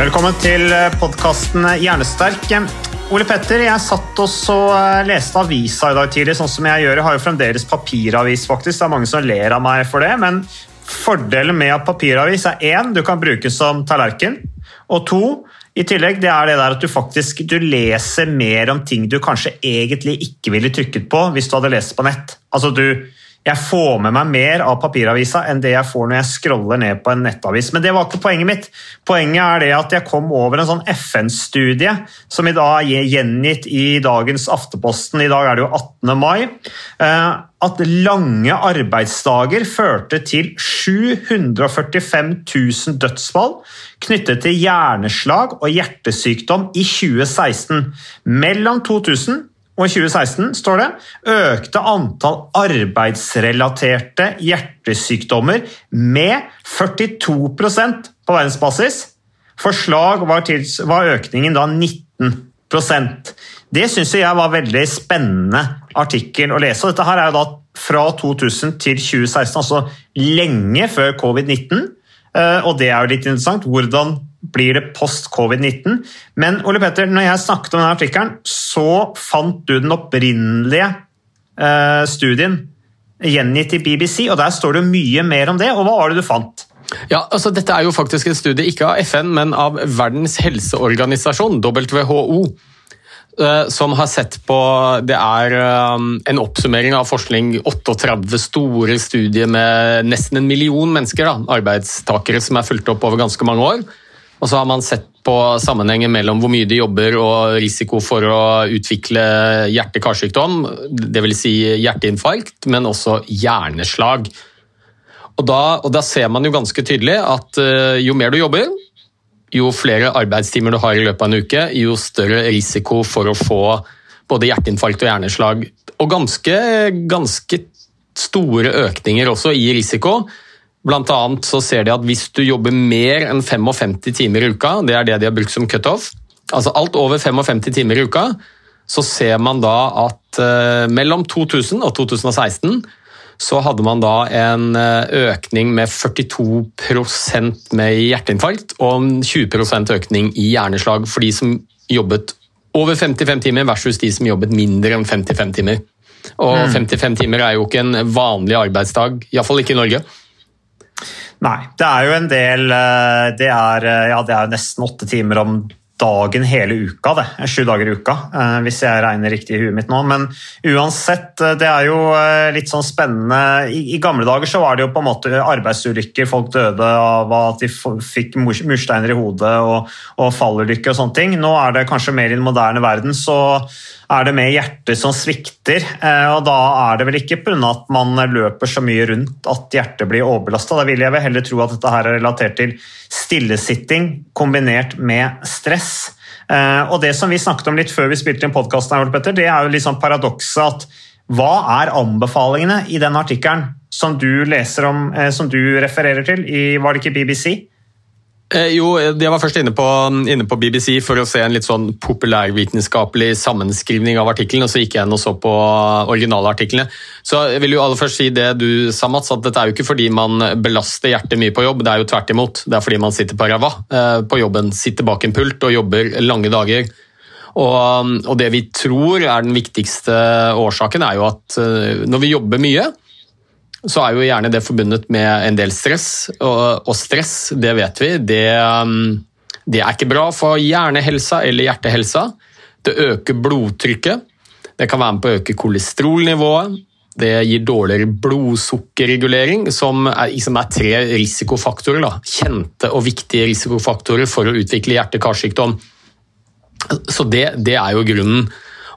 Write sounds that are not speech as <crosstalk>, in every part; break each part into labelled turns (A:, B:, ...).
A: Velkommen til podkasten Hjernesterk. Ole Petter, jeg satt og så eh, leste avisa i dag tidlig, sånn som jeg gjør. Jeg har jo fremdeles papiravis, faktisk. Det er mange som ler av meg for det. Men fordelen med at papiravis er én, du kan bruke som tallerken. Og to, i tillegg, det er det der at du faktisk du leser mer om ting du kanskje egentlig ikke ville trykket på hvis du hadde lest på nett. Altså du, jeg får med meg mer av papiravisa enn det jeg får når jeg scroller ned på en nettavis. Men det var ikke poenget mitt. Poenget er det at jeg kom over en sånn FN-studie som i dag er gjengitt i dagens Afteposten. I dag er det jo 18. mai. eh, At lange arbeidsdager førte til 745 000 dødsfall knyttet til hjerneslag og hjertesykdom i 2016. Mellom 2000 og i 2016 står det, økte antall arbeidsrelaterte hjertesykdommer med 42% på verdensbasis. Forslag var, tids, var økningen da 19% Det syns jeg var veldig spennende artikkel å lese. og Dette her er jo da fra 2000 til 2016, altså lenge før covid-19. Eh, Og det er jo litt interessant. Hvordan blir det post covid-19? Men Ole Petter, når jeg snakket om denne artikkelen, så fant du den opprinnelige eh, studien gjengitt i BBC, og der står det mye mer om det. Og hva var det du fant?
B: Ja, altså Dette er jo faktisk en studie ikke av FN, men av Verdens helseorganisasjon, WHO. eh, Som har sett på Det er eh, en oppsummering av forskning. 38 store studier med nesten en million mennesker, da, arbeidstakere, som er fulgt opp over ganske mange år. Og så har man sett på sammenhengen mellom hvor mye de jobber og risiko for å utvikle hjerte-karsykdom, dvs. Si hjerteinfarkt, men også hjerneslag. Og da, og da ser man jo ganske tydelig at eh, jo mer du jobber, jo flere arbeidstimer du har i løpet av en uke, jo større risiko for å få både hjerteinfarkt og hjerneslag. Og ganske, ganske store økninger også i risiko. Blant annet så ser de at hvis du jobber mer enn 55 timer i uka, det er det de har brukt som cutoff, altså alt over 55 timer i uka, så ser man da at eh, mellom 2000 og 2016 så hadde man da en eh, økning med 42% med hjerteinfarkt og en 20% økning i hjerneslag for de som jobbet over 55 timer versus de som jobbet mindre enn 55 timer. Og 55 timer er jo ikke en vanlig arbeidsdag, iallfall ikke i Norge.
A: Nei, det er jo en del eh, Det er, eh, ja, det er nesten åtte timer om dagen hele uka, det. Sju dager i uka, eh, hvis jeg regner riktig i huet mitt nå. Men uansett, det er jo litt sånn spennende. I, I, gamle dager så var det jo på en måte arbeidsulykker. Folk døde av at de fikk mursteiner i hodet og, og fallulykker og sånne ting. Nå er det kanskje mer i den moderne verden, så er det mer hjertet som svikter. og Da er det vel ikke pga. at man løper så mye rundt at hjertet blir overbelasta. Da vil jeg vel heller tro at dette her er relatert til stillesitting kombinert med stress. Og Det som vi snakket om litt før vi spilte inn podkasten, det er jo liksom paradokset at hva er anbefalingene i den artikkelen som du leser om, som du refererer til i Var det ikke BBC?
B: Eh, jo, jeg var først inne på, inne på, BBC for å se en litt sånn populærvitenskapelig sammenskrivning av artikkelen, og så gikk jeg inn og så på originalartiklene. Så jeg vil jo aller først si det du sa, Mats, at dette er jo ikke fordi man belaster hjertet mye på jobb, det er jo tvert imot. Det er fordi man sitter på ræva eh, på jobben, sitter bak en pult og jobber lange dager. Og, og det vi tror er den viktigste årsaken, er jo at eh, når vi jobber mye, så er jo gjerne det forbundet med en del stress. Og, stress, det vet vi, det, mm, det er ikke bra for hjernehelsa eller hjertehelsa. Det øker blodtrykket. Det kan være med på å øke kolesterolnivået. Det gir dårligere blodsukkerregulering, som er, som er tre risikofaktorer. Da. Kjente og viktige risikofaktorer for å utvikle hjerte-karsykdom. Så det, det, er jo grunnen.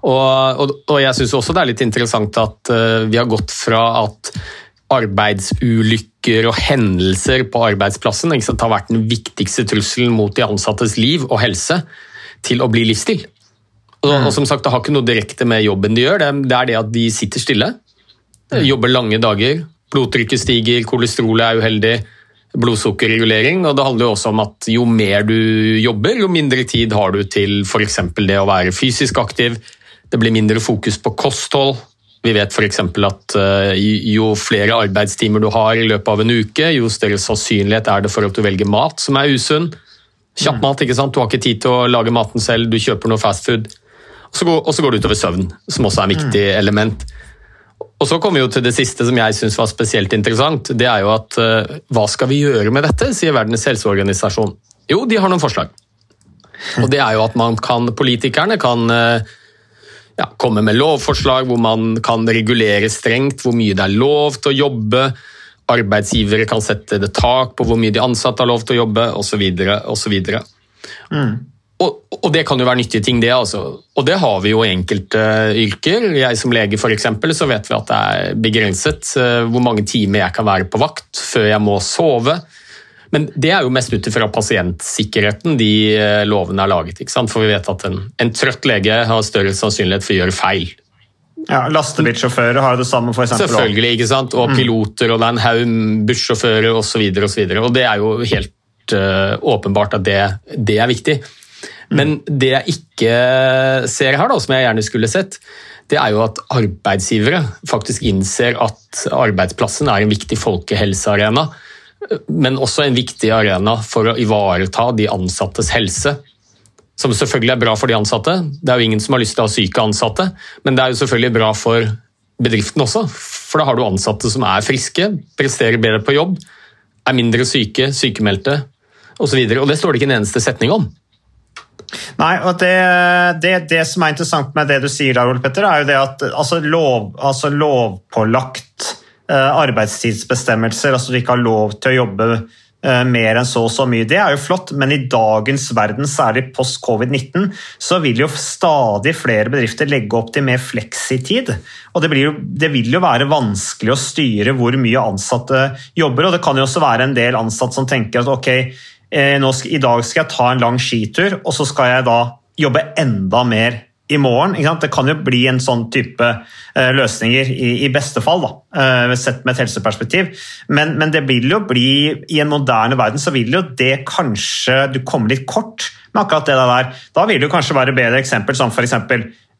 B: Og, og, og jeg syns også det er litt interessant at uh, vi har gått fra at arbeidsulykker og hendelser på arbeidsplassen sant, har vært den viktigste trusselen mot de ansattes liv og helse, til å bli livsstil. Og, og som sagt, Det har ikke noe direkte med jobben de gjør, det, det er det at de sitter stille. Jobber lange dager, blodtrykket stiger, kolesterolet er uheldig, blodsukkerregulering. Og det handler jo også om at jo mer du jobber, jo mindre tid har du til f.eks. det å være fysisk aktiv. Det blir mindre fokus på kosthold. Vi vet f.eks. at eh, jo flere arbeidstimer du har i løpet av en uke, jo større sannsynlighet er det for at du velger mat som er usunn. Kjapp mat, ikke sant? Du har ikke tid til å lage maten selv, du kjøper noe fastfood. Og så går det utover søvn, som også er et viktig element. Og så kommer vi jo til det siste som jeg syns var spesielt interessant. Det er jo at uh, hva skal vi gjøre med dette, sier Verdens helseorganisasjon. Jo, de har noen forslag. Og det er jo at man kan, politikerne kan uh, ja, komme med lovforslag hvor man kan regulere strengt hvor mye det er lov til å jobbe. Arbeidsgivere kan sette det tak på hvor mye de ansatte har lov til å jobbe, osv. osv. Mm. Og, og, det kan jo være nyttige ting, det. altså. Og det har vi jo i enkelte yrker. Jeg som lege for eksempel, så vet vi at det er begrenset uh, hvor mange timer jeg kan være på vakt før jeg må sove. Men det er jo mest ut ifra pasientsikkerheten de uh, lovene er laget. ikke sant? For vi vet at en, en trøtt lege har større sannsynlighet for å gjøre feil.
A: Ja, Lastebilsjåfører har jo det samme, for eksempel.
B: Selvfølgelig, ikke sant? og mm. piloter, og det er en haug bussjåfører osv. Og, så videre, og, og det er jo helt uh, åpenbart at det, det er viktig. Men det jeg ikke ser her, da, som jeg gjerne skulle sett, det er jo at arbeidsgivere faktisk innser at arbeidsplassen er en viktig folkehelsearena, men også en viktig arena for å ivareta de ansattes helse. Som selvfølgelig er bra for de ansatte. Det er jo ingen som har lyst til å ha syke ansatte, men det er jo selvfølgelig bra for bedriften også. For da har du ansatte som er friske, presterer bedre på jobb, er mindre syke, sykemeldte osv. Og, så og det står det ikke en eneste setning om.
A: Nei, og det, det, det, som er interessant med det du sier der, Ole Petter, er jo det at altså, lov, altså lovpålagt arbeidstidsbestemmelser, altså du ikke har lov til å jobbe eh, mer enn så og så mye, det er jo flott, men i dagens verden, særlig post covid-19, så vil jo stadig flere bedrifter legge opp til mer fleksitid. Og det, jo, det, vil jo være vanskelig å styre hvor mye ansatte jobber, og det kan jo også være en del ansatte som tenker at ok, Eh, nå, I dag skal jeg ta en lang skitur, og så skal jeg da jobbe enda mer i morgen. Det kan jo bli en sånn type uh, løsninger i, i, beste fall, da, uh, sett med et helseperspektiv. Men, men, det vil jo bli, i en moderne verden så vil jo det kanskje Du kommer litt kort med akkurat det der. Da vil det kanskje være bedre eksempel som f.eks.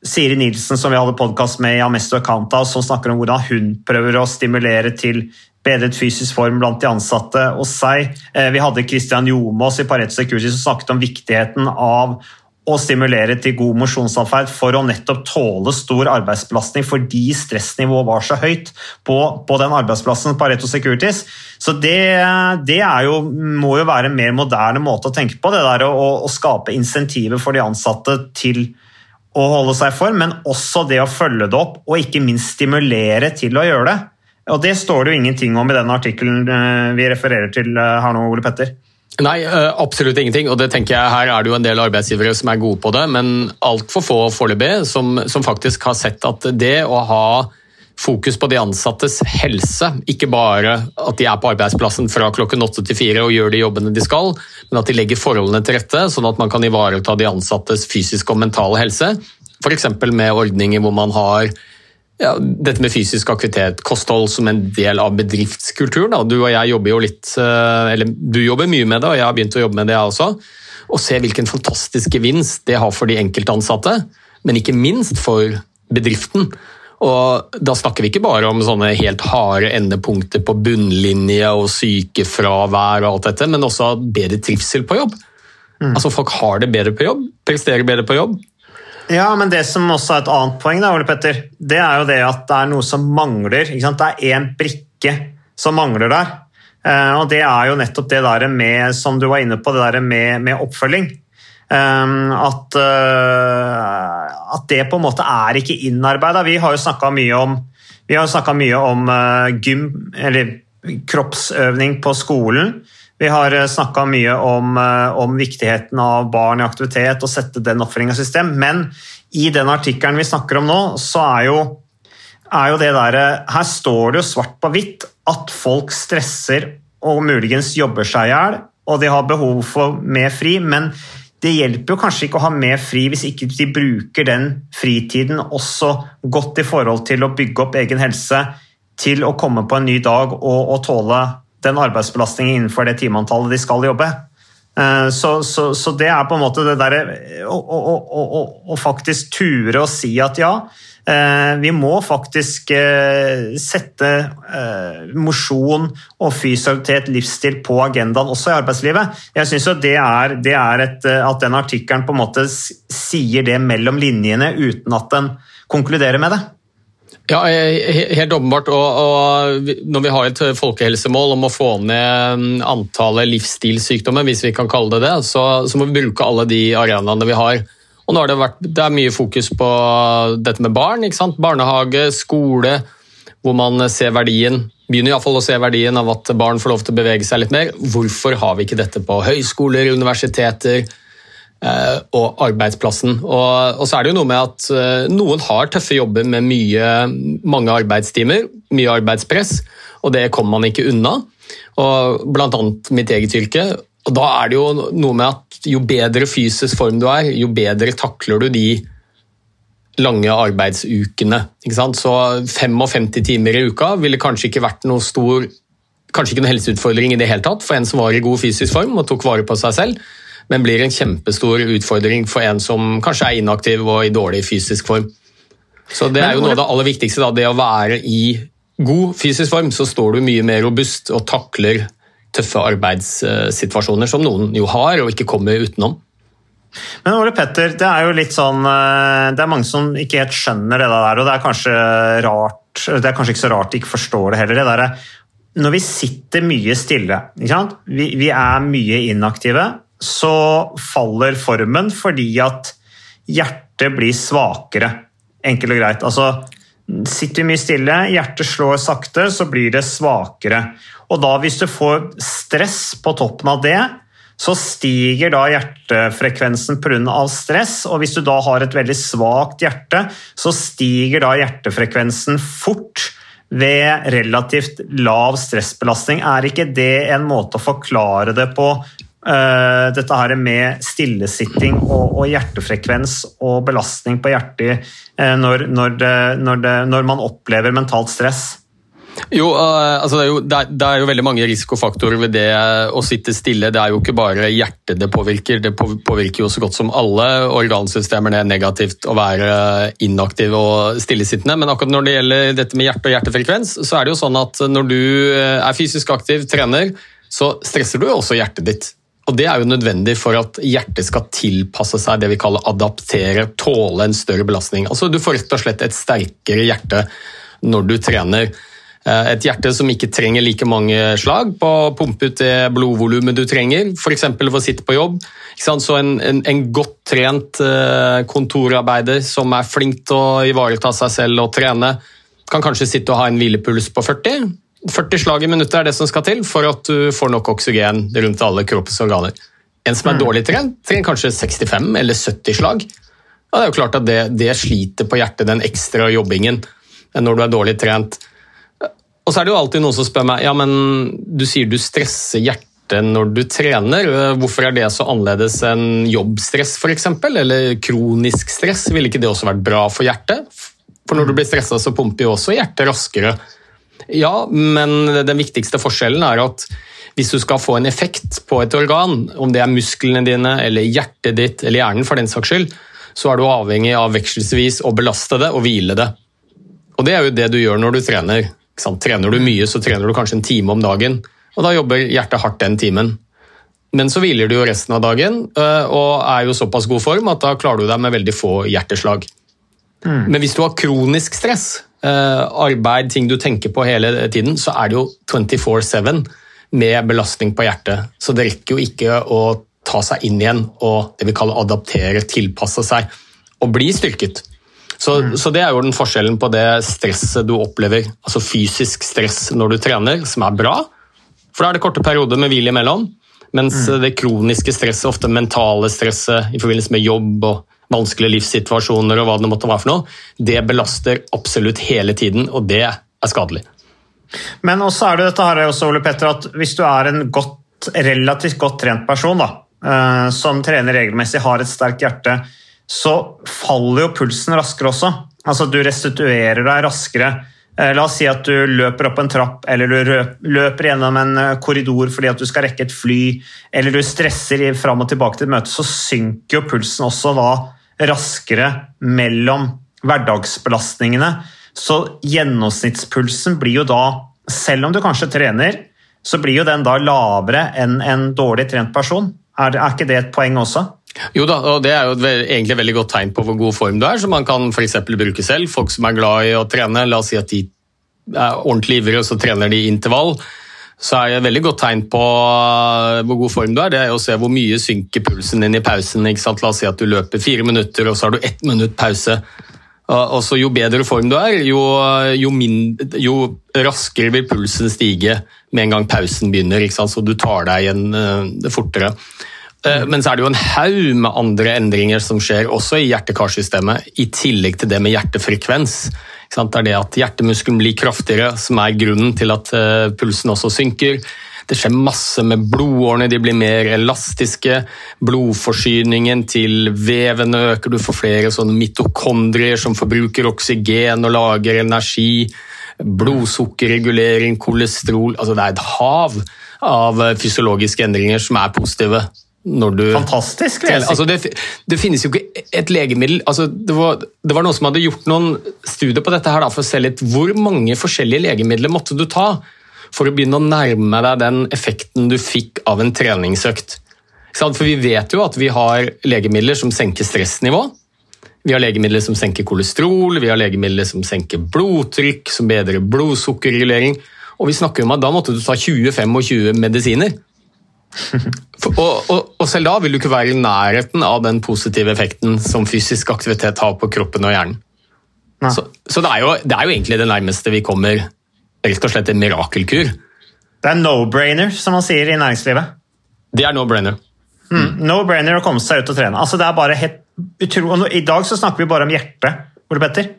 A: Siri Nilsen, som vi hadde podkast med i Amesto Accounta, som snakker om hvordan hun prøver å stimulere til bedret fysisk form blant de ansatte og seg. Eh, vi hadde Christian Jomås i Pareto Security som snakket om viktigheten av å stimulere til god mosjonsatferd for å nettopp tåle stor arbeidsbelastning fordi stressnivået var så høyt på, på den arbeidsplassen Pareto Securities. Så det, det jo, må jo være en mer moderne måte å tenke på, det der å, å skape insentiver for de ansatte til å holde seg for, men også det å følge det opp og ikke minst stimulere til å gjøre det. Og Det står det jo ingenting om i den artikkelen eh, vi refererer til eh, her nå, Ole Petter.
B: Nei, absolutt ingenting. og det tenker jeg Her er det jo en del arbeidsgivere som er gode på det, men altfor få foreløpig som, som faktisk har sett at det å ha fokus på de ansattes helse. Ikke bare at de er på arbeidsplassen fra klokken åtte til fire og gjør de jobbene de skal, men at de legger forholdene til rette, sånn at man kan ivareta de ansattes fysiske og mentale helse. F.eks. med ordninger hvor man har ja, dette med fysisk aktivitet, kosthold som en del av bedriftskulturen. Da. Du og jeg jobber jo litt, eh, eller du jobber mye med det, og jeg har begynt å jobbe med det, jeg også. Og se hvilken fantastisk gevinst det har for de enkeltansatte, men ikke minst for bedriften. Og Da snakker vi ikke bare om sånne helt harde endepunkter på bunnlinje og sykefravær, og alt dette, men også bedre trivsel på jobb. Mm. Altså Folk har det bedre på jobb, presterer bedre på jobb,
A: Ja, men det som også er et annet poeng, da, Ole Petter, det er jo det at det er noe som mangler. Det er én brikke som mangler der. Eh, og det er jo nettopp det der med, som du var inne på, det der med, med oppfølging. Um, at, uh, at, det på en måte er ikke innarbeida. Vi har jo snakka mye om, mye om uh, gym, eller kroppsøvning på skolen. Vi har snakka mye om, uh, om, viktigheten av barn i aktivitet og sette den oppfølginga i system. Men i den artikkelen vi snakker om nå, så er jo, er jo det derre Her står det jo svart på hvitt at folk stresser og muligens jobber seg i hjel, og de har behov for mer fri. men det hjelper jo kanskje ikke å ha mer fri hvis ikke de bruker den fritiden også godt i forhold til å bygge opp egen helse, til å komme på en ny dag og, og tåle den arbeidsbelastningen innenfor det timeantallet de skal jobbe. Eh, så, så, så, det er på en måte det derre å faktisk ture å si at ja, Eh, vi må faktisk eh, sette mosjon og fysioterapeut, livsstil, på agendaen også i arbeidslivet. Jeg syns det, det, er et, at den artikkelen på en måte sier det mellom linjene uten at den konkluderer med det.
B: Ja, helt åpenbart. Og, og, når vi har et folkehelsemål om å få ned mm, antallet livsstilssykdommer, hvis vi kan kalle det det, så, så må vi bruke alle de arenaene vi har. Og nå har det, vært, det er mye fokus på dette med barn. ikke sant? Barnehage, skole, hvor man ser verdien begynner iallfall å se verdien av at barn får lov til å bevege seg litt mer. Hvorfor har vi ikke dette på høyskoler, universiteter eh, og arbeidsplassen? Og, og, så er det jo noe med at eh, noen har tøffe jobber med mye, mange arbeidstimer, mye arbeidspress, og det kommer man ikke unna. Og blant annet mitt eget yrke. Og Da er det jo noe med at jo bedre fysisk form du er, jo bedre takler du de lange arbeidsukene. Så 55 timer i uka ville kanskje ikke vært noe stor Kanskje ikke noen helseutfordring i det hele tatt for en som var i god fysisk form og tok vare på seg selv, men blir en kjempestor utfordring for en som kanskje er inaktiv og i dårlig fysisk form. Så det er jo noe av det aller viktigste, da, det å være i god fysisk form, så står du mye mer robust og takler tøffe arbeidssituasjoner som noen jo har og ikke kommer utenom.
A: Men Ole Petter, det er jo litt sånn eh, Det er mange som ikke helt skjønner det der, og det er kanskje rart Det er kanskje ikke så rart de ikke forstår det heller. det der, Når vi sitter mye stille, vi, vi, er mye inaktive, så faller formen fordi at hjertet blir svakere. Enkelt og greit. Altså, sitter vi mye stille, hjertet slår sakte, så blir det svakere. Og da hvis du får stress på toppen av det, så stiger da hjertefrekvensen pga. stress. Og hvis du da har et veldig svakt hjerte, så stiger da hjertefrekvensen fort ved relativt lav stressbelastning. Er ikke det en måte å forklare det på? Uh, dette her med stillesitting og, og, hjertefrekvens og belastning på hjertet uh, når, når, det, når, det, når man opplever mentalt stress?
B: Jo, uh, altså det, er jo, det, er, jo, veldig mange risikofaktorer ved det å sitte stille. Det er jo ikke bare hjertet det påvirker, det påvirker jo så godt som alle organsystemer det er negativt å være inaktiv og stillesittende. Men akkurat når det gjelder dette med hjerte og hjertefrekvens, så er det jo sånn at når du eh, er fysisk aktiv, trener, så stresser du jo også hjertet ditt. Og Det er jo nødvendig for at hjertet skal tilpasse seg det vi kaller adaptere, tåle en større belastning. Altså Du får rett og slett et sterkere hjerte når du trener. Eh, et hjerte som ikke trenger like mange slag på å pumpe ut det blodvolumet du trenger, f.eks. for å sitte på jobb. Så en, en, en, godt trent eh, kontorarbeider som er flink til å ivareta seg selv og trene, kan kanskje sitte og ha en hvilepuls på 40. 40 slag i minuttet er det som skal til for at du får nok oksygen rundt alle kroppens organer. En som er mm. dårlig trent, trenger kanskje 65 eller 70 slag. Ja, det er jo klart at det, det sliter på hjertet, den ekstra jobbingen, når du er dårlig trent. Og så er det jo alltid noen som spør meg ja, men du sier du stresser hjertet når du trener. Hvorfor er det så annerledes enn jobbstress f.eks.? Eller kronisk stress? Ville ikke det også vært bra for hjertet? For når du blir stressa, så pumper jo også hjertet raskere. Ja, men den viktigste forskjellen er at hvis du skal få en effekt på et organ, om det er musklene dine eller hjertet ditt eller hjernen for den saks skyld, så er du avhengig av vekselvis å belaste det og hvile det. Og det er jo det du gjør når du trener. Trener du mye, så trener du kanskje en time om dagen. Og da jobber hjertet hardt den timen. Men så hviler du jo resten av dagen øh, og er jo såpass god form at da klarer du deg med veldig få hjerteslag. Men hvis du har kronisk stress, arbeid, ting du tenker på hele tiden, så er det jo 24-7 med belastning på hjertet. Så det rekker jo ikke å ta seg inn igjen og det vi kaller adaptere, tilpasse seg og bli styrket. Så, så det er jo den forskjellen på det stresset du opplever, altså fysisk stress når du trener, som er bra, for da er det korte perioder med hvile imellom, mens det kroniske stresset, ofte mentale stresset i forbindelse med jobb og vanskelige livssituasjoner og hva det måtte være for noe, det belaster absolutt hele tiden, og det er skadelig.
A: Men også er det dette her også, Ole Petter, at hvis du er en godt, relativt godt trent person da, eh, som trener regelmessig, har et sterkt hjerte, så faller jo pulsen raskere også. Altså Du restituerer deg raskere. Eh, La oss si at du løper opp en trapp, eller du løper gjennom en eh, korridor fordi at du skal rekke et fly, eller du stresser fram og tilbake til et møte, så synker jo pulsen også da raskere mellom hverdagsbelastningene. Så gjennomsnittspulsen blir jo da, selv om du kanskje trener, så blir jo den da lavere enn en dårlig trent person. Er, er ikke det et poeng også?
B: Jo da, og det er jo et egentlig veldig godt tegn på hvor god form du er, som man kan eksempel bruke selv. Folk som er glad i å trene, la oss si at de er ordentlig ivrige, og så trener de intervall. Så er det et veldig godt tegn på uh, hvor god form du er, det er å se hvor mye synker pulsen din i pausen. La oss si at du løper fire minutter, og så har du ett minutt pause. Og så Jo bedre form du er, jo, jo, mindre, jo raskere vil pulsen stige med en gang pausen begynner. Så du tar deg igjen uh, fortere. Eh, Men så er det jo en haug med andre endringer som skjer også i hjerte-karsystemet, i tillegg til det med hjertefrekvens. Det er det at hjertemuskelen blir kraftigere, som er grunnen til at eh, pulsen også synker. Det skjer masse med blodårene, de blir mer elastiske. Blodforsyningen til vevene øker, du får flere sånne mitokondrier som forbruker oksygen og lager energi. Blodsukkerregulering, kolesterol altså Det er et hav av eh, fysiologiske endringer som er positive. Du
A: Fantastisk, lesing!
B: Altså det, det finnes jo ikke et legemiddel altså det, var, det var noen som hadde gjort noen studier på dette her da, for å se litt hvor mange forskjellige legemidler måtte du ta for å begynne å nærme deg den effekten du fikk av en treningsøkt. For vi vet jo at vi har legemidler som senker stressnivå. Vi har legemidler som senker kolesterol, vi har legemidler som senker blodtrykk, som bedrer blodsukkerregulering. Og vi snakker om at da måtte du ta 20-25 medisiner. <laughs> Og, og, og selv da vil du ikke være i nærheten av den positive effekten som fysisk aktivitet har på kroppen og hjernen. Så, så det, er jo, det er jo egentlig det nærmeste vi kommer rett og slett en mirakelkur.
A: Det er no-brainer, som man sier i næringslivet.
B: Det er no-brainer.
A: No-brainer å komme seg ut og trene. Altså, det er bare helt utro... I dag så snakker vi bare om hjertet, Ole Petter.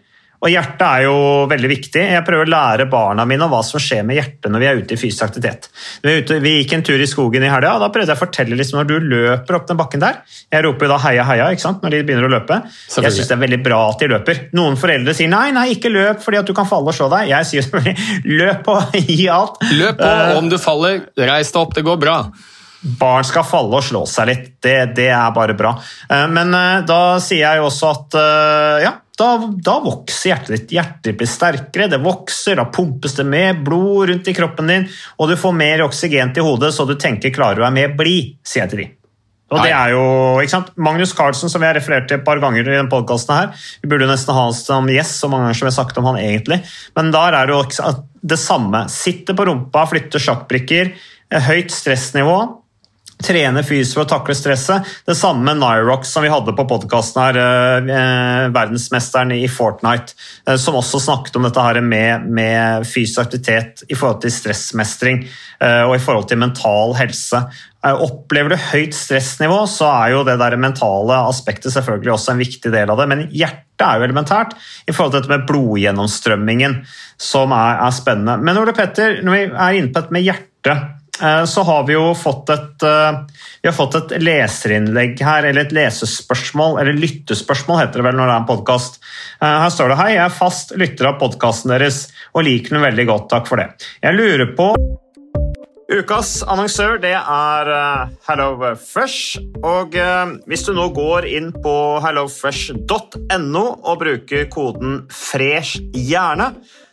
A: Og hjertet er jo veldig viktig. Jeg prøver å lære barna mine om hva som skjer med hjertet når vi er ute i fysisk aktivitet. Vi, ute, vi gikk en tur i skogen i helga, og da prøvde jeg å fortelle liksom, når du løper opp den bakken der Jeg roper jo da heia, heia ikke sant, når de begynner å løpe. Jeg syns det er veldig bra at de løper. Noen foreldre sier nei, nei, ikke løp fordi at du kan falle og slå deg. Jeg sier selvfølgelig løp og <laughs> gi alt.
B: Løp på,
A: Eh,
B: om du faller, reis deg opp, det går bra.
A: barn skal falle og slå seg litt. Det, det er bare bra. Eh, Men eh, da sier jeg jo også at ja, da, da vokser hjertet ditt. Hjertet blir sterkere, det vokser, da pumpes det med blod rundt i kroppen din, og du får mer oksygen til hodet, så du tenker klarer du deg med blid, sier jeg til de. Og det er jo, ikke sant? Magnus Carlsen, som vi har referert til et par ganger i denne podcasten her, vi burde nesten ha han som gjest, så mange ganger som vi har sagt om han egentlig, men der er det jo det samme. Sitter på rumpa, flytter sjakkbrikker, eh, høyt stressnivå, trene fysisk for å takle stresset. Det samme med Nyrox som vi hadde på podkasten her, eh, eh, verdensmesteren i Fortnite, eh, som også snakket om dette her med, med fysisk aktivitet i forhold til stressmestring eh, og i forhold til mental helse. Eh, Opplever du høyt stressnivå, så er jo det der mentale aspektet selvfølgelig også en viktig del av det, men hjertet er jo elementært i forhold til dette med blodgjennomstrømmingen, som er, er spennende. Men Ole Petter, når vi er inne på dette med hjertet, så har vi jo fått et, eh, vi har fått et leserinnlegg her, eller et lesespørsmål, eller lyttespørsmål heter det vel når det er en podkast. Her står det Hei, jeg er fast lytter av podkasten deres og liker den veldig godt. Takk for det. Jeg lurer på Ukas annonsør det er eh, HelloFresh. Og eh, hvis du nå går inn på hellofresh.no og bruker koden 'fresh hjerne',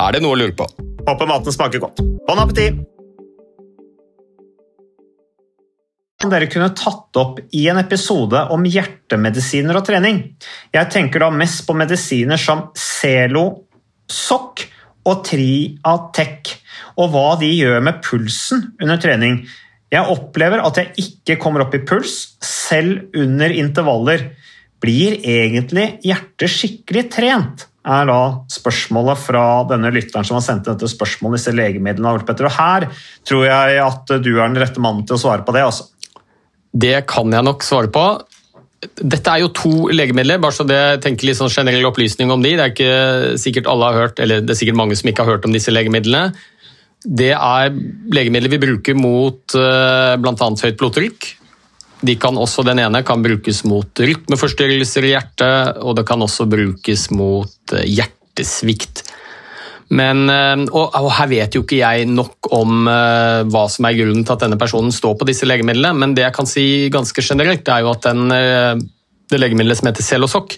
B: Er det noe å lure på?
A: Håper maten smaker godt. Bon appétit! dere kunne tatt opp i en episode om hjertemedisiner og trening. Jeg tenker da mest på medisiner som Zelo, Sokk og Triatec, og hva de gjør med pulsen under trening. Jeg opplever at jeg ikke kommer opp i puls, selv under intervaller. Blir egentlig hjertet skikkelig trent? Er da spørsmålet fra denne lytteren som har sendt dette spørsmålet, disse legemidlene. Og her tror jeg at du er den rette mannen til å svare på det. altså.
B: Det kan jeg nok svare på. Dette er jo to legemidler, bare så det tenker litt sånn generell opplysning om de. Det er ikke sikkert alle har hørt, eller det er sikkert mange som ikke har hørt om disse legemidlene. Det er legemidler vi bruker mot eh, bl.a. høyt blodtrykk. De kan også, den ene kan brukes mot rytmeforstyrrelser i hjertet, og det kan også brukes mot eh, hjertesvikt. Men, eh, og, og, Her vet jo ikke jeg nok om uh, hva som er grunnen til at denne personen står på disse legemidlene, men det jeg kan si ganske generelt, er jo at den, uh, det legemiddelet som heter Celosok,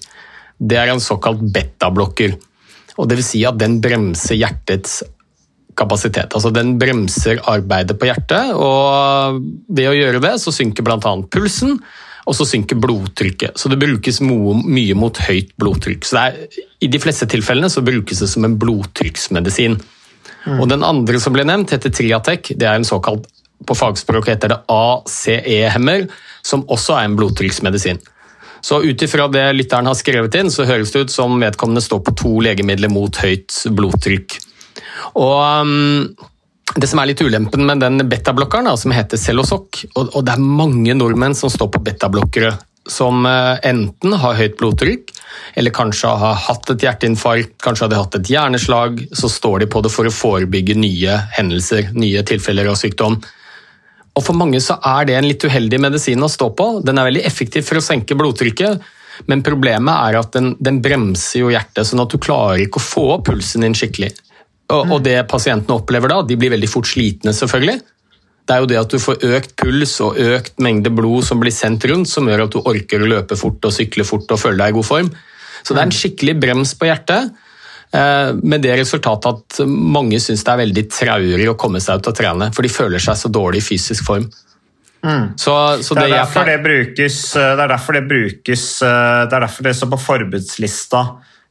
B: det er en såkalt betablokker. Og det vil si at den bremser hjertets kapasitet. Altså Den bremser arbeidet på hjertet, og ved å gjøre det så synker bl.a. pulsen, og så synker blodtrykket. Så det brukes mye mot høyt blodtrykk. Så er, I de fleste tilfellene så brukes det som en blodtrykksmedisin. Mm. Og Den andre som ble nevnt, heter Triatec. Det er en såkalt på fagspråk heter det ACE-hemmer, som også er en blodtrykksmedisin. Så ut ifra det lytteren har skrevet inn, så høres det ut som vedkommende står på to legemidler mot høyt blodtrykk. Og um, det som er litt ulempen med den betablokkeren, som heter Celosok, og, og, det er mange nordmenn som står på betablokkere som eh, enten har høyt blodtrykk, eller kanskje har hatt et hjerteinfarkt, kanskje har de hatt et hjerneslag, så står de på det for å forebygge nye hendelser, nye tilfeller av sykdom. Og For mange så er det en litt uheldig medisin å stå på. Den er veldig effektiv for å senke blodtrykket, men problemet er at den, den bremser jo hjertet, sånn at du klarer ikke å få opp pulsen din skikkelig. Og, og det pasientene opplever da, de blir veldig fort slitne, selvfølgelig. Det er jo det at du får økt puls og økt mengde blod som blir sendt rundt, som gjør at du orker å løpe fort og sykle fort og føle deg i god form. Så det er en skikkelig brems på hjertet. eh, Med det resultatet at mange syns det er veldig traurig å komme seg ut og trene, for de føler seg så dårlig i fysisk form. Så, så
A: Det
B: det
A: er derfor det brukes eh, Det er derfor det brukes eh, Det er derfor det står på forbudslista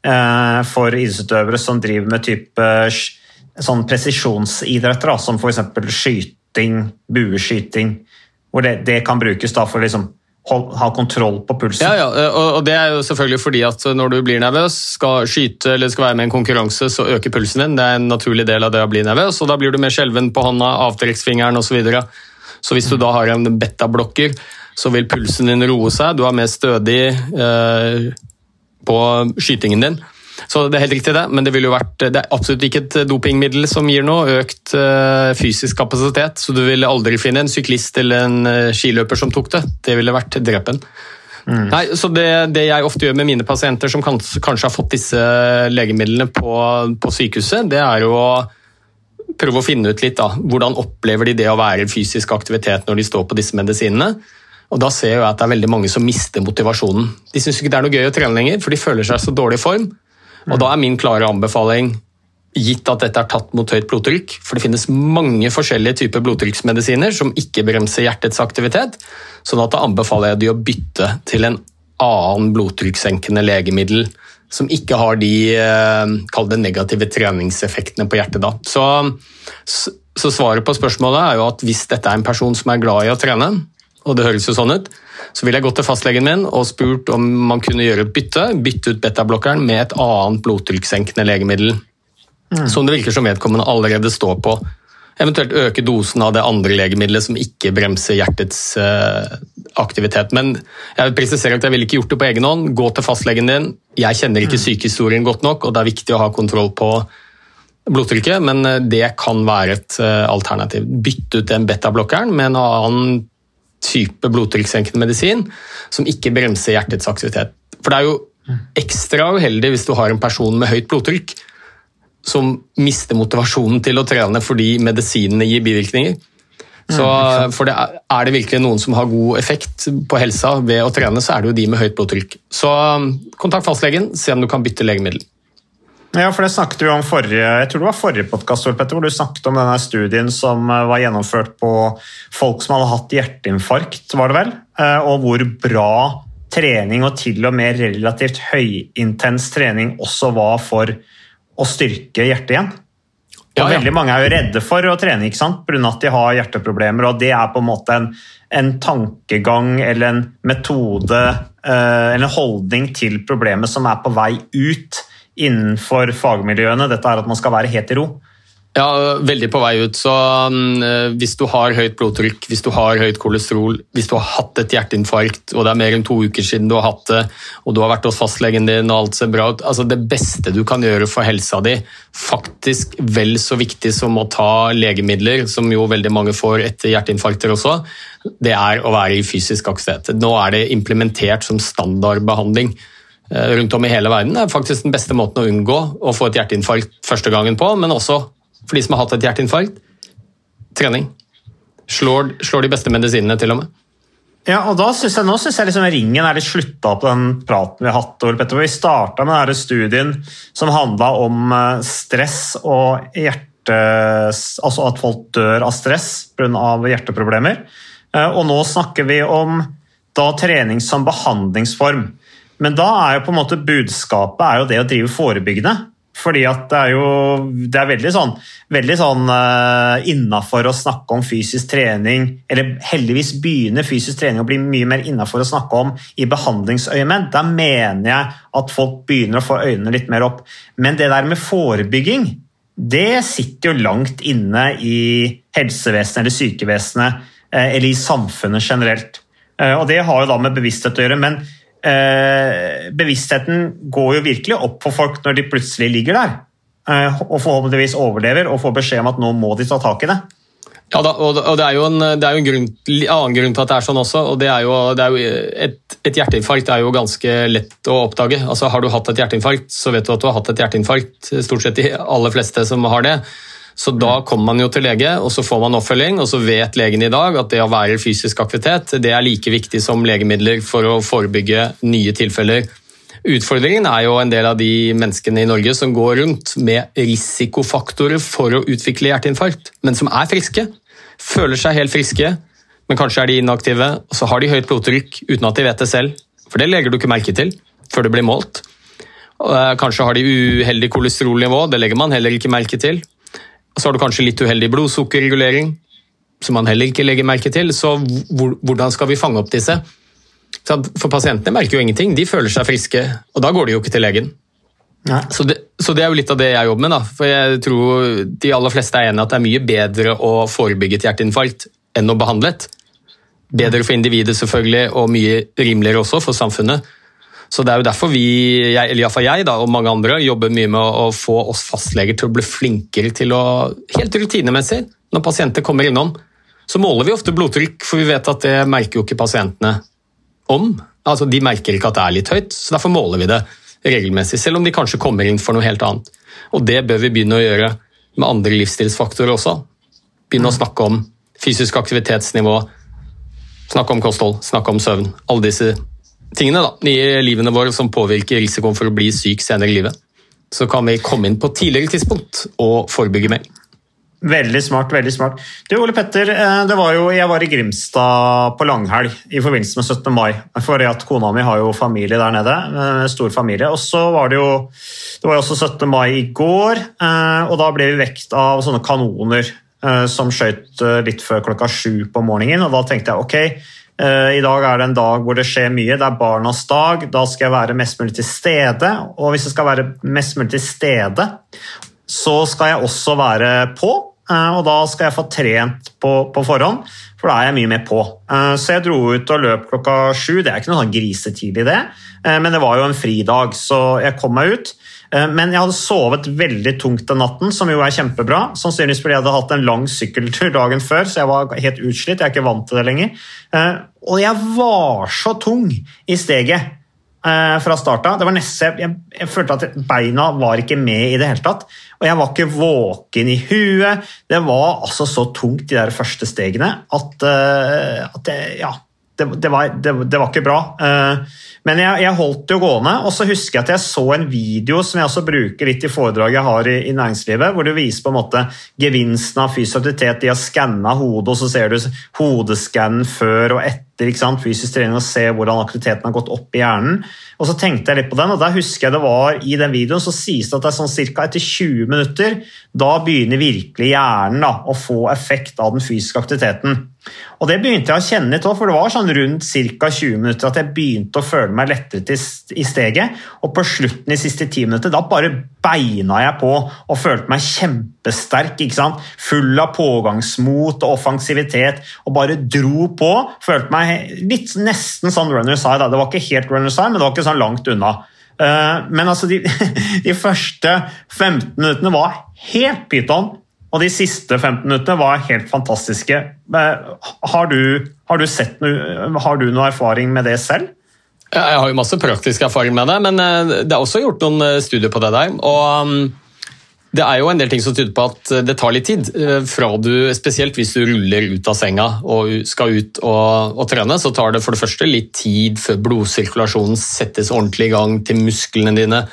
A: for idrettsutøvere som driver med type sånn presisjonsidretter, som f.eks. skyting, bueskyting, hvor det, det kan brukes da for liksom ha kontroll på pulsen.
B: Ja, ja, og og det er jo selvfølgelig fordi at når du blir nervøs, skal skyte eller skal være med i en konkurranse, så øker pulsen din. Det er en naturlig del av det å bli nervøs, og da blir du mer skjelven på hånda, avtrekksfingeren osv. Så, videre. så hvis du da har en betablokker, så vil pulsen din roe seg, du er mer stødig eh, på skytingen din. Så det er helt riktig det, men det, vært, det er absolutt ikke et dopingmiddel som gir noe økt eh, fysisk kapasitet, så du vil aldri finne en syklist eller en eh, skiløper som tok det. Det ville vært drepen. Nei, så det, det jeg ofte gjør med mine pasienter som kanskje, kanskje har fått disse legemidlene på, på sykehuset, det er jo å prøve å finne ut litt da, hvordan opplever de det å være i fysisk aktivitet når de står på disse medisinene. Og Da ser jeg at det er veldig mange som mister motivasjonen. De syns ikke det er noe gøy å trene lenger, for de føler seg i så dårlig form. Og Da er min klare anbefaling, gitt at dette er tatt mot høyt blodtrykk, for det finnes mange forskjellige typer blodtrykksmedisiner som ikke bremser hjertets aktivitet, sånn at da anbefaler jeg de å bytte til en annen blodtrykkssenkende legemiddel som ikke har de eh, det negative treningseffektene på hjertet. da. Så, så svaret på spørsmålet er jo at hvis dette er en person som er glad i å trene, og det høres jo sånn ut, så ville jeg gått til fastlegen min og spurt om man kunne gjøre et bytte, bytte ut betablokkeren med et annet blodtrykkssenkende legemiddel. Som det virker som vedkommende allerede står på. Eventuelt øke dosen av det andre legemiddelet som ikke bremser hjertets eh, aktivitet. Men jeg vil presisere at jeg ville ikke gjort det på egen hånd. Gå til fastlegen din. Jeg kjenner ikke sykehistorien godt nok, og det er viktig å ha kontroll på blodtrykket, men eh, det kan være et eh, alternativ. Bytte ut den betablokkeren med en annen type blodtrykkssenkende medisin som ikke bremser hjertets aktivitet. For det er jo ekstra uheldig hvis du har en person med høyt blodtrykk som mister motivasjonen til å trene fordi medisinene gir bivirkninger. Så, for det er, er det virkelig noen som har god effekt på helsa ved å trene, så er det jo de med høyt blodtrykk. Så um, kontakt fastlegen, se om du kan bytte legemiddel.
A: Ja, for det snakket vi om forrige, jeg tror det var forrige podcast, Petter, hvor du snakket om denne studien som eh, var gjennomført på folk som hadde hatt hjerteinfarkt, var det vel? Eh, Og hvor bra trening og til og med relativt høyintens trening også var for å styrke hjertet igjen. Og
B: Ja, ja.
A: Veldig mange er jo redde for å trene ikke sant? pga. at de har hjerteproblemer. og Det er på en måte en, en tankegang eller en metode eh, eller en holdning til problemet som er på vei ut innenfor fagmiljøene. Dette er at man skal være helt i ro.
B: Ja, veldig på vei ut. Så mm, eh, hvis du har høyt blodtrykk, hvis du har høyt kolesterol, hvis du har hatt et hjerteinfarkt, og det er mer enn to uker siden du har hatt det, og du har vært hos fastlegen din og alt ser bra ut altså Det beste du kan gjøre for helsa di, faktisk vel så viktig som å ta legemidler, som jo veldig mange får etter hjerteinfarkter også, det er å være i fysisk aktivitet. Nå er det implementert som standardbehandling eh, rundt om i hele verden. Det er faktisk den beste måten å unngå å få et hjerteinfarkt første gangen på, men også for de som har hatt et hjerteinfarkt, trening. Slår, slår de beste medisinene til og med.
A: Ja, og da synes jeg, Nå syns jeg liksom ringen er litt slutta på den praten vi har hatt. Ole Petter, Vi starta med denne studien som handla om eh, stress og hjerte... Altså at folk dør av stress pga. hjerteproblemer. Eh, Og nå snakker vi om da trening som behandlingsform. Men da er jo på en måte budskapet det å drive forebyggende. Fordi at det er jo det er veldig sånn, sånn uh, innafor å snakke om fysisk trening, eller heldigvis begynner fysisk trening å bli mye mer innafor å snakke om i behandlingsøyemed. Da mener jeg at folk begynner å få øynene litt mer opp. Men det der med forebygging, det sitter jo langt inne i helsevesenet eller sykevesenet, eh, eller i samfunnet generelt. Eh, og det har jo da med bevissthet å gjøre, men bevisstheten går jo virkelig opp for folk når de plutselig ligger der. Eh, og forhåpentligvis overlever og får beskjed om at nå må de ta tak i det.
B: Ja, da, og Det er jo en, er jo en grunn, annen grunn til at det er sånn også. og det er jo, det er jo et, et, hjerteinfarkt er jo ganske lett å oppdage. Altså Har du hatt et hjerteinfarkt, så vet du at du har hatt et hjerteinfarkt. Stort sett de aller fleste som har det. Så da kommer man jo til lege, og så får man oppfølging. Og så vet legen i dag at det å være fysisk aktivitet det er like viktig som legemidler for å forebygge nye tilfeller. Utfordringen er jo en del av de menneskene i Norge som går rundt med risikofaktorer for å utvikle hjerteinfarkt, men som er friske føler seg helt friske, men kanskje er de inaktive, og så har de høyt blodtrykk uten at de vet det selv. For det legger du ikke merke til før det blir målt. Eh, kanskje har de uheldig kolesterolnivå, det legger man heller ikke merke til. Så har du kanskje litt uheldig blodsukkerregulering, som man heller ikke legger merke til. Så hvordan skal vi fange opp disse? For pasientene merker jo ingenting, de føler seg friske, og da går de jo ikke til legen. Så det, så det, er jo litt av det jeg jobber med. Da. For jeg tror de aller fleste er enig at det er mye bedre å forebygge et hjerteinfarkt enn å behandle et. Bedre for individet selvfølgelig, og mye rimeligere også for samfunnet. Så Det er jo derfor vi, jeg, eller iallfall jeg da, og mange andre, jobber mye med å, få oss fastleger til å bli flinkere til å Helt rutinemessig, når pasienter kommer innom, så måler vi ofte blodtrykk, for vi vet at det merker jo ikke pasientene om. Altså, De merker ikke at det er litt høyt, så derfor måler vi det regelmessig, selv om de kanskje kommer inn for noe helt annet. Og Det bør vi begynne å gjøre med andre livsstilsfaktorer også. Begynne å snakke om fysisk aktivitetsnivå, snakke om kosthold, snakke om søvn. Alle disse tingene da, i livene våre som påvirker risikoen for å bli syk senere i livet. Så kan vi komme inn på tidligere tidspunkt og forebygge mer.
A: Veldig smart. veldig smart. Du, Ole Petter, eh, det var jo, jeg var i Grimstad på langhelg i forbindelse med 17. mai. For at Kona mi har jo familie der nede. Eh, stor familie. Og så var det jo det var jo også 17. mai i går, eh, og da ble vi vekt av sånne kanoner som skjøt litt før klokka sju på morgenen. Og da tenkte jeg ok, i dag er det en dag hvor det skjer mye. Det er barnas dag. Da skal jeg være mest mulig til stede. Og hvis jeg skal være mest mulig til stede, så skal jeg også være på. Eh, og da skal jeg få trent på, på, forhånd, for da er jeg mye mer på. Eh, så jeg dro ut og løp klokka sju. Det er ikke noe sånn grisetidlig, det, eh, men det var jo en fridag, så jeg kom meg ut. Men jeg hadde sovet veldig tungt den natten, som jo er kjempebra. Sannsynligvis fordi jeg hadde hatt en lang sykkeltur dagen før, så jeg var helt utslitt. Jeg er ikke vant til det lenger. Og jeg var så tung i steget Eh, fra start av. Jeg, jeg, følte at beina var ikke med i det hele tatt. Og jeg var ikke våken i huet. Det var altså så tungt, de der første stegene, at, at jeg, ja, det, det, var, det, var, ikke bra. Uh, men jeg, jeg, holdt det jo gående, og så husker jeg at jeg så en video som jeg også bruker litt i foredraget jeg har i, i næringslivet, hvor du viser på en måte gevinsten av fysisk aktivitet i å skanne hodet, og så ser du hodeskann før og etter fysisk trening og se hvordan aktiviteten har gått opp i hjernen. Og så tenkte jeg litt på den, og der husker jeg det var I den videoen så sies det at det er sånn ca. etter 20 minutter da begynner virkelig hjernen da, å få effekt av den fysiske aktiviteten. Og Det begynte jeg å kjenne litt for det var sånn rundt ca. 20 minutter at jeg begynte å føle meg lettere i steget. Og på slutten de siste ti minutter, da bare beina jeg på og følte meg kjempesterk. ikke sant? Full av pågangsmot og offensivitet og bare dro på. Følte meg litt nesten sånn runner's high. Da. Det var ikke helt runner's high, men det var ikke sånn langt unna. Eh, men altså, de, <laughs> de første 15 minuttene var helt pyton. Og de siste 15 minuttene var helt fantastiske. Eh, har du, har du, noe, har du noe erfaring med det selv?
B: Jeg har jo masse praktisk erfaring med det, men eh, det er også gjort noen eh, studier på det der. og um, det er jo en del ting som tyder på at det tar litt tid. Fra du, spesielt hvis du ruller ut av senga og skal ut og, og, trene, så tar det for det første litt tid før blodsirkulasjonen settes ordentlig i gang til musklene dine,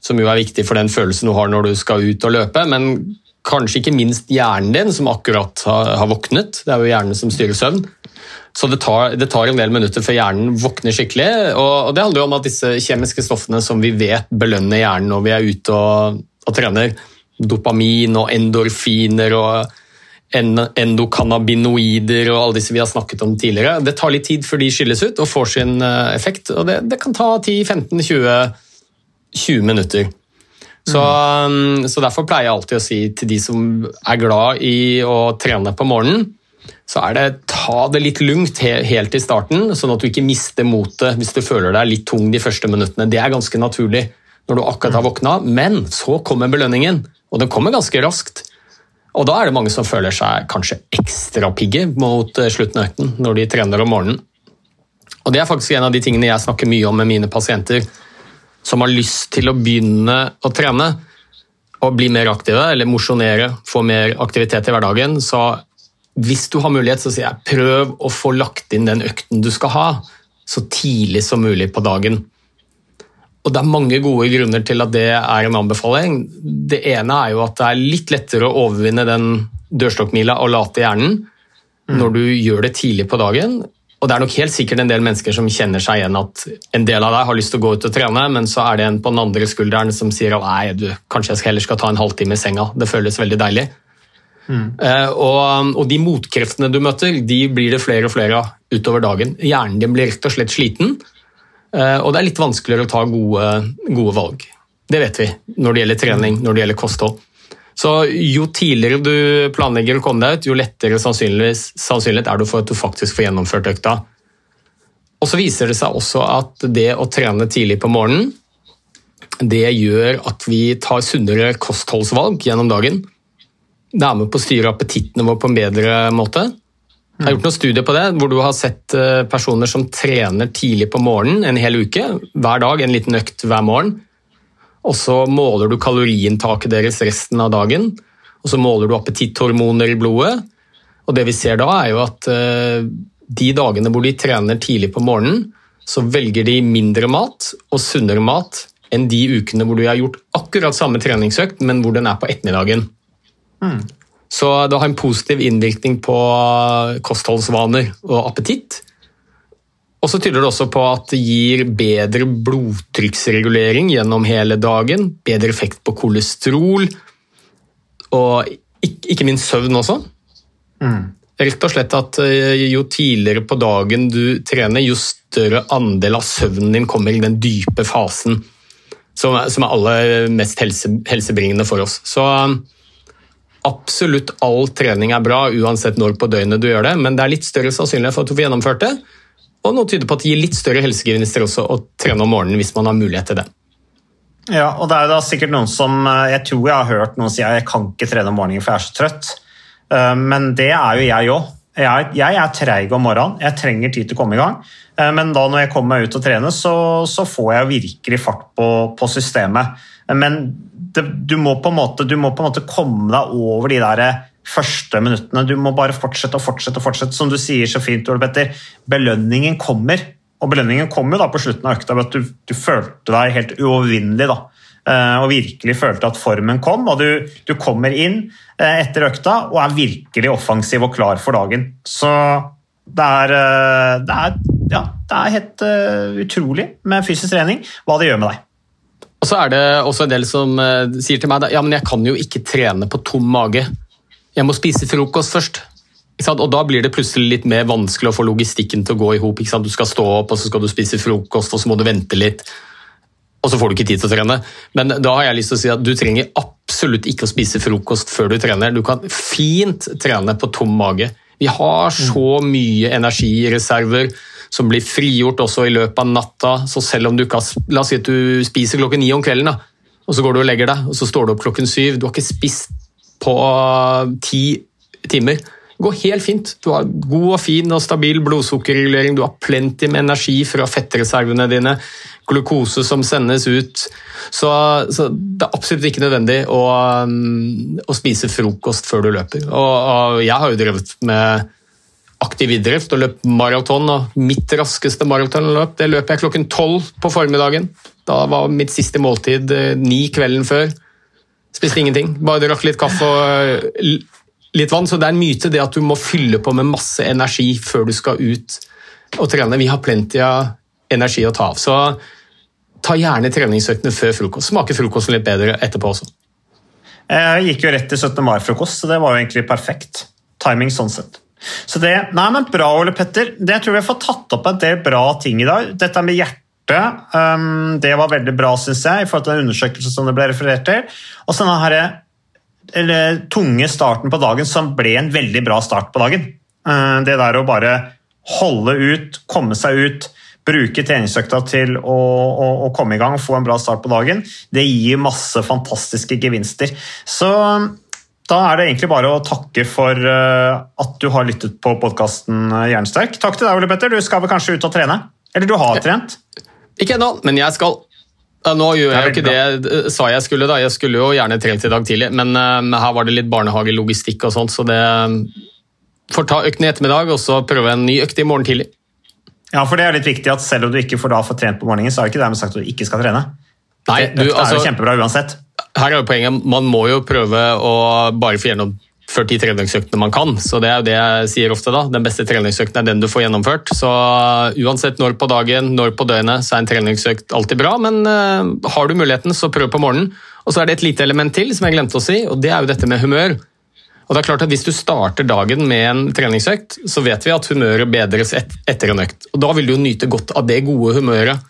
B: som jo er viktig for den følelsen du har når du skal ut og løpe. Men kanskje ikke minst hjernen din, som akkurat har, våknet. Det er jo hjernen som styrer søvn. Så det tar, det tar, en del minutter før hjernen våkner skikkelig. Og, det handler jo om at disse kjemiske stoffene som vi vet belønner hjernen når vi er ute og, og trener, dopamin og endorfiner og endokannabinoider og alle disse vi har snakket om tidligere, det tar litt tid før de skilles ut og får sin eh, effekt. Og det, det kan ta 10-15-20 20 minutter. Så, mm. så, Derfor pleier jeg alltid å si til de som er glad i å trene på morgenen, så er det ta det litt lungt helt i starten, sånn at du ikke mister motet hvis du føler deg litt tung de første minuttene. Det er ganske naturlig når du akkurat har våkna, men så kommer belønningen, og den kommer ganske raskt. Og da er det mange som føler seg kanskje ekstra pigge mot eh, slutten av økten når de trener om morgenen. Og Det er faktisk en av de tingene jeg snakker mye om med mine pasienter som har lyst til å begynne å trene og bli mer aktive, eller mosjonere, få mer aktivitet i hverdagen. Så hvis du har mulighet, så sier jeg prøv å få lagt inn den økten du skal ha, så tidlig som mulig på dagen. Og Det er mange gode grunner til at det er en anbefaling. Det ene er jo at det er litt lettere å overvinne den dørstokkmila og late hjernen når du gjør det tidlig på dagen. Og Det er nok helt sikkert en del mennesker som kjenner seg igjen at en del av deg har lyst til å gå ut og trene, men så er det en på den andre skulderen som sier at nei, du, kanskje jeg heller skal ta en halvtime i senga. Det føles veldig deilig. Mm. Og, og, de motkreftene du møter, de blir det flere og flere av utover dagen. Hjernen din blir rett og slett sliten. Eh, og det er litt vanskeligere å ta gode, gode, valg. Det vet vi når det gjelder trening, når det gjelder kosthold. Så Jo tidligere du planlegger å komme deg ut, jo lettere sannsynlighet er det for at du faktisk får gjennomført økta. Og så viser det seg også at det å trene tidlig på morgenen, det gjør at vi tar sunnere kostholdsvalg gjennom dagen. Det er med på å styre appetitten vår på en bedre måte. Jeg har gjort noen studier på det, hvor du har sett eh, personer som trener tidlig på morgenen en hel uke. Hver dag, en liten økt hver morgen. Og så måler du kaloriinntaket deres resten av dagen. Og så måler du appetitthormoner i blodet. Og det vi ser da, er jo at eh, de dagene hvor de trener tidlig på morgenen, så velger de mindre mat og sunnere mat enn de ukene hvor du har gjort akkurat samme treningsøkt, men hvor den er på ettermiddagen. Mm. Så det har en positiv innvirkning på kostholdsvaner og appetitt. Og så tyder det også på at det gir bedre blodtrykksregulering gjennom hele dagen, bedre effekt på kolesterol, og ikke minst søvn også. Mm. Rett og slett at eh, jo tidligere på dagen du trener, jo større andel av søvnen din kommer i den dype fasen som er, aller mest helse, helsebringende for oss. Så absolutt all trening er bra, uansett når på døgnet du gjør det, men det er litt større sannsynlighet for at du får gjennomført det. Og noe tyder på at det gir litt større helsegevinster også å trene om morgenen hvis man har mulighet til det.
A: Ja, og det er da sikkert noen som eh, Jeg tror jeg har hørt noen si at jeg kan ikke trene om morgenen for jeg er så trøtt. Eh, men det er jo jeg òg. Jeg, er treig om morgenen, jeg trenger tid til å komme i gang. Eh, men da når jeg kommer meg ut og trener, så, så får jeg virkelig fart på, på systemet. Men det, du, må måte, du må på en måte komme deg over de der første minuttene. Du må bare fortsette og fortsette. og fortsette. Som du sier så fint, Ole Petter, belønningen kommer. Og belønningen kommer jo da på slutten av økta ved at du, du følte deg helt uovervinnelig. Eh, og virkelig følte at formen kom. Og du, du, kommer inn eh, etter økta og er virkelig offensiv og klar for dagen. Så det er, eh, det er, ja, det er helt utrolig med fysisk trening hva det gjør med deg.
B: Og så er det også en del som sier til meg ja, men jeg kan jo ikke trene på tom mage. Jeg må spise frokost først. Og Da blir det plutselig litt mer vanskelig å få logistikken til å gå i hop. Du skal stå opp, og så skal du spise frokost, og så må du vente litt. Og så får du ikke tid til å trene. Men da har jeg lyst til å si at du trenger absolutt ikke å spise frokost før du trener. Du kan fint trene på tom mage. Vi har så mye energireserver som blir frigjort også i løpet av natta. Så selv om du ikke har La oss si at du spiser klokken ni om kvelden, da, og så går du og legger deg, og så står du opp klokken syv. Du har ikke spist på ti timer. Det går helt fint. Du har god og fin og stabil blodsukkerregulering, du har plenty med energi fra fettreservene dine, glukose som sendes ut. Så, så det er absolutt ikke nødvendig å, um, å, spise frokost før du løper. Og, og jeg har jo drevet med aktiv idrett og løpt maraton. og Mitt raskeste maratonløp det løp jeg klokken tolv på formiddagen. Da var mitt siste måltid eh, ni kvelden før. Spiste ingenting. Bare drakk litt kaffe og eh, litt vann. Så det er en myte det at du må fylle på med masse energi før du skal ut og trene. Vi har plenty av energi å ta av. Så ta gjerne treningsøktene før frokost. Smaker frokosten litt bedre etterpå også.
A: Jeg gikk jo rett til 17. mai-frokost, så det var jo egentlig perfekt. Timing sånn sett. Så det, nei, men Bra, Ole Petter. Det tror jeg vi får tatt opp en del bra ting i dag. Dette med hjertet um, det var veldig bra, syns jeg, i forhold til den undersøkelsen som det ble referert til. Og så denne tunge starten på dagen som ble en veldig bra start på dagen. Uh, Det der å bare holde ut, komme seg ut, bruke treningsøkta til å, å, å komme i gang få en bra start på dagen, det gir masse fantastiske gevinster. Så da er det egentlig bare å takke for eh, at du har lyttet på podkasten Jernsterk. Takk til deg, Ole Petter. Du skal vel kanskje ut og trene? Eller du har trent?
B: Ikke ennå, men jeg skal. Nå gjør jeg jo ikke det jeg sa jeg skulle, da. Jeg skulle jo gjerne trent i dag tidlig, men eh, her var det litt barnehagelogistikk og sånt, så det får ta økten i ettermiddag og så prøve en ny økt i morgen tidlig.
A: Ja, for det er litt viktig at selv om du ikke får da få trent på morgenen, så er det ikke dermed sagt at du ikke skal trene.
B: Nei,
A: Økta
B: altså,
A: er
B: altså,
A: jo kjempebra uansett.
B: her er jo poenget, man må jo prøve å bare få gjennomført de treningsøktene man kan. Så det er jo det jeg sier ofte, da. Den beste treningsøkten er den du får gjennomført. Så uansett når på dagen, når på døgnet, så er en treningsøkt alltid bra. Men uh, har du muligheten, så prøv på morgenen. Og så er det et lite element til som jeg glemte å si, og det er jo dette med humør. Og det er klart at Hvis du starter dagen med en treningsøkt, så vet vi at humøret bedres et, etter en økt. Og Da vil du jo nyte godt av det gode humøret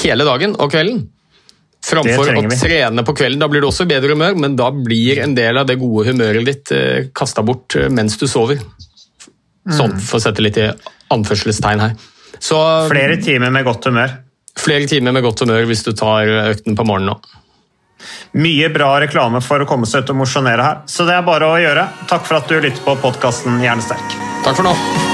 B: hele dagen og kvelden. Framfor å trene på kvelden. Da blir du også i bedre humør, men da blir en del av det gode humøret ditt eh, kasta bort eh, mens du sover. Sånn, for å sette litt i anførselstegn her. Så
A: Flere timer med godt humør.
B: flere timer med godt humør hvis du tar økten på morgenen nå.
A: Mye bra reklame for å komme seg ut og mosjonere her, så det er bare å gjøre. Takk for at du lytter på podkasten Hjernesterk.
B: Takk for nå.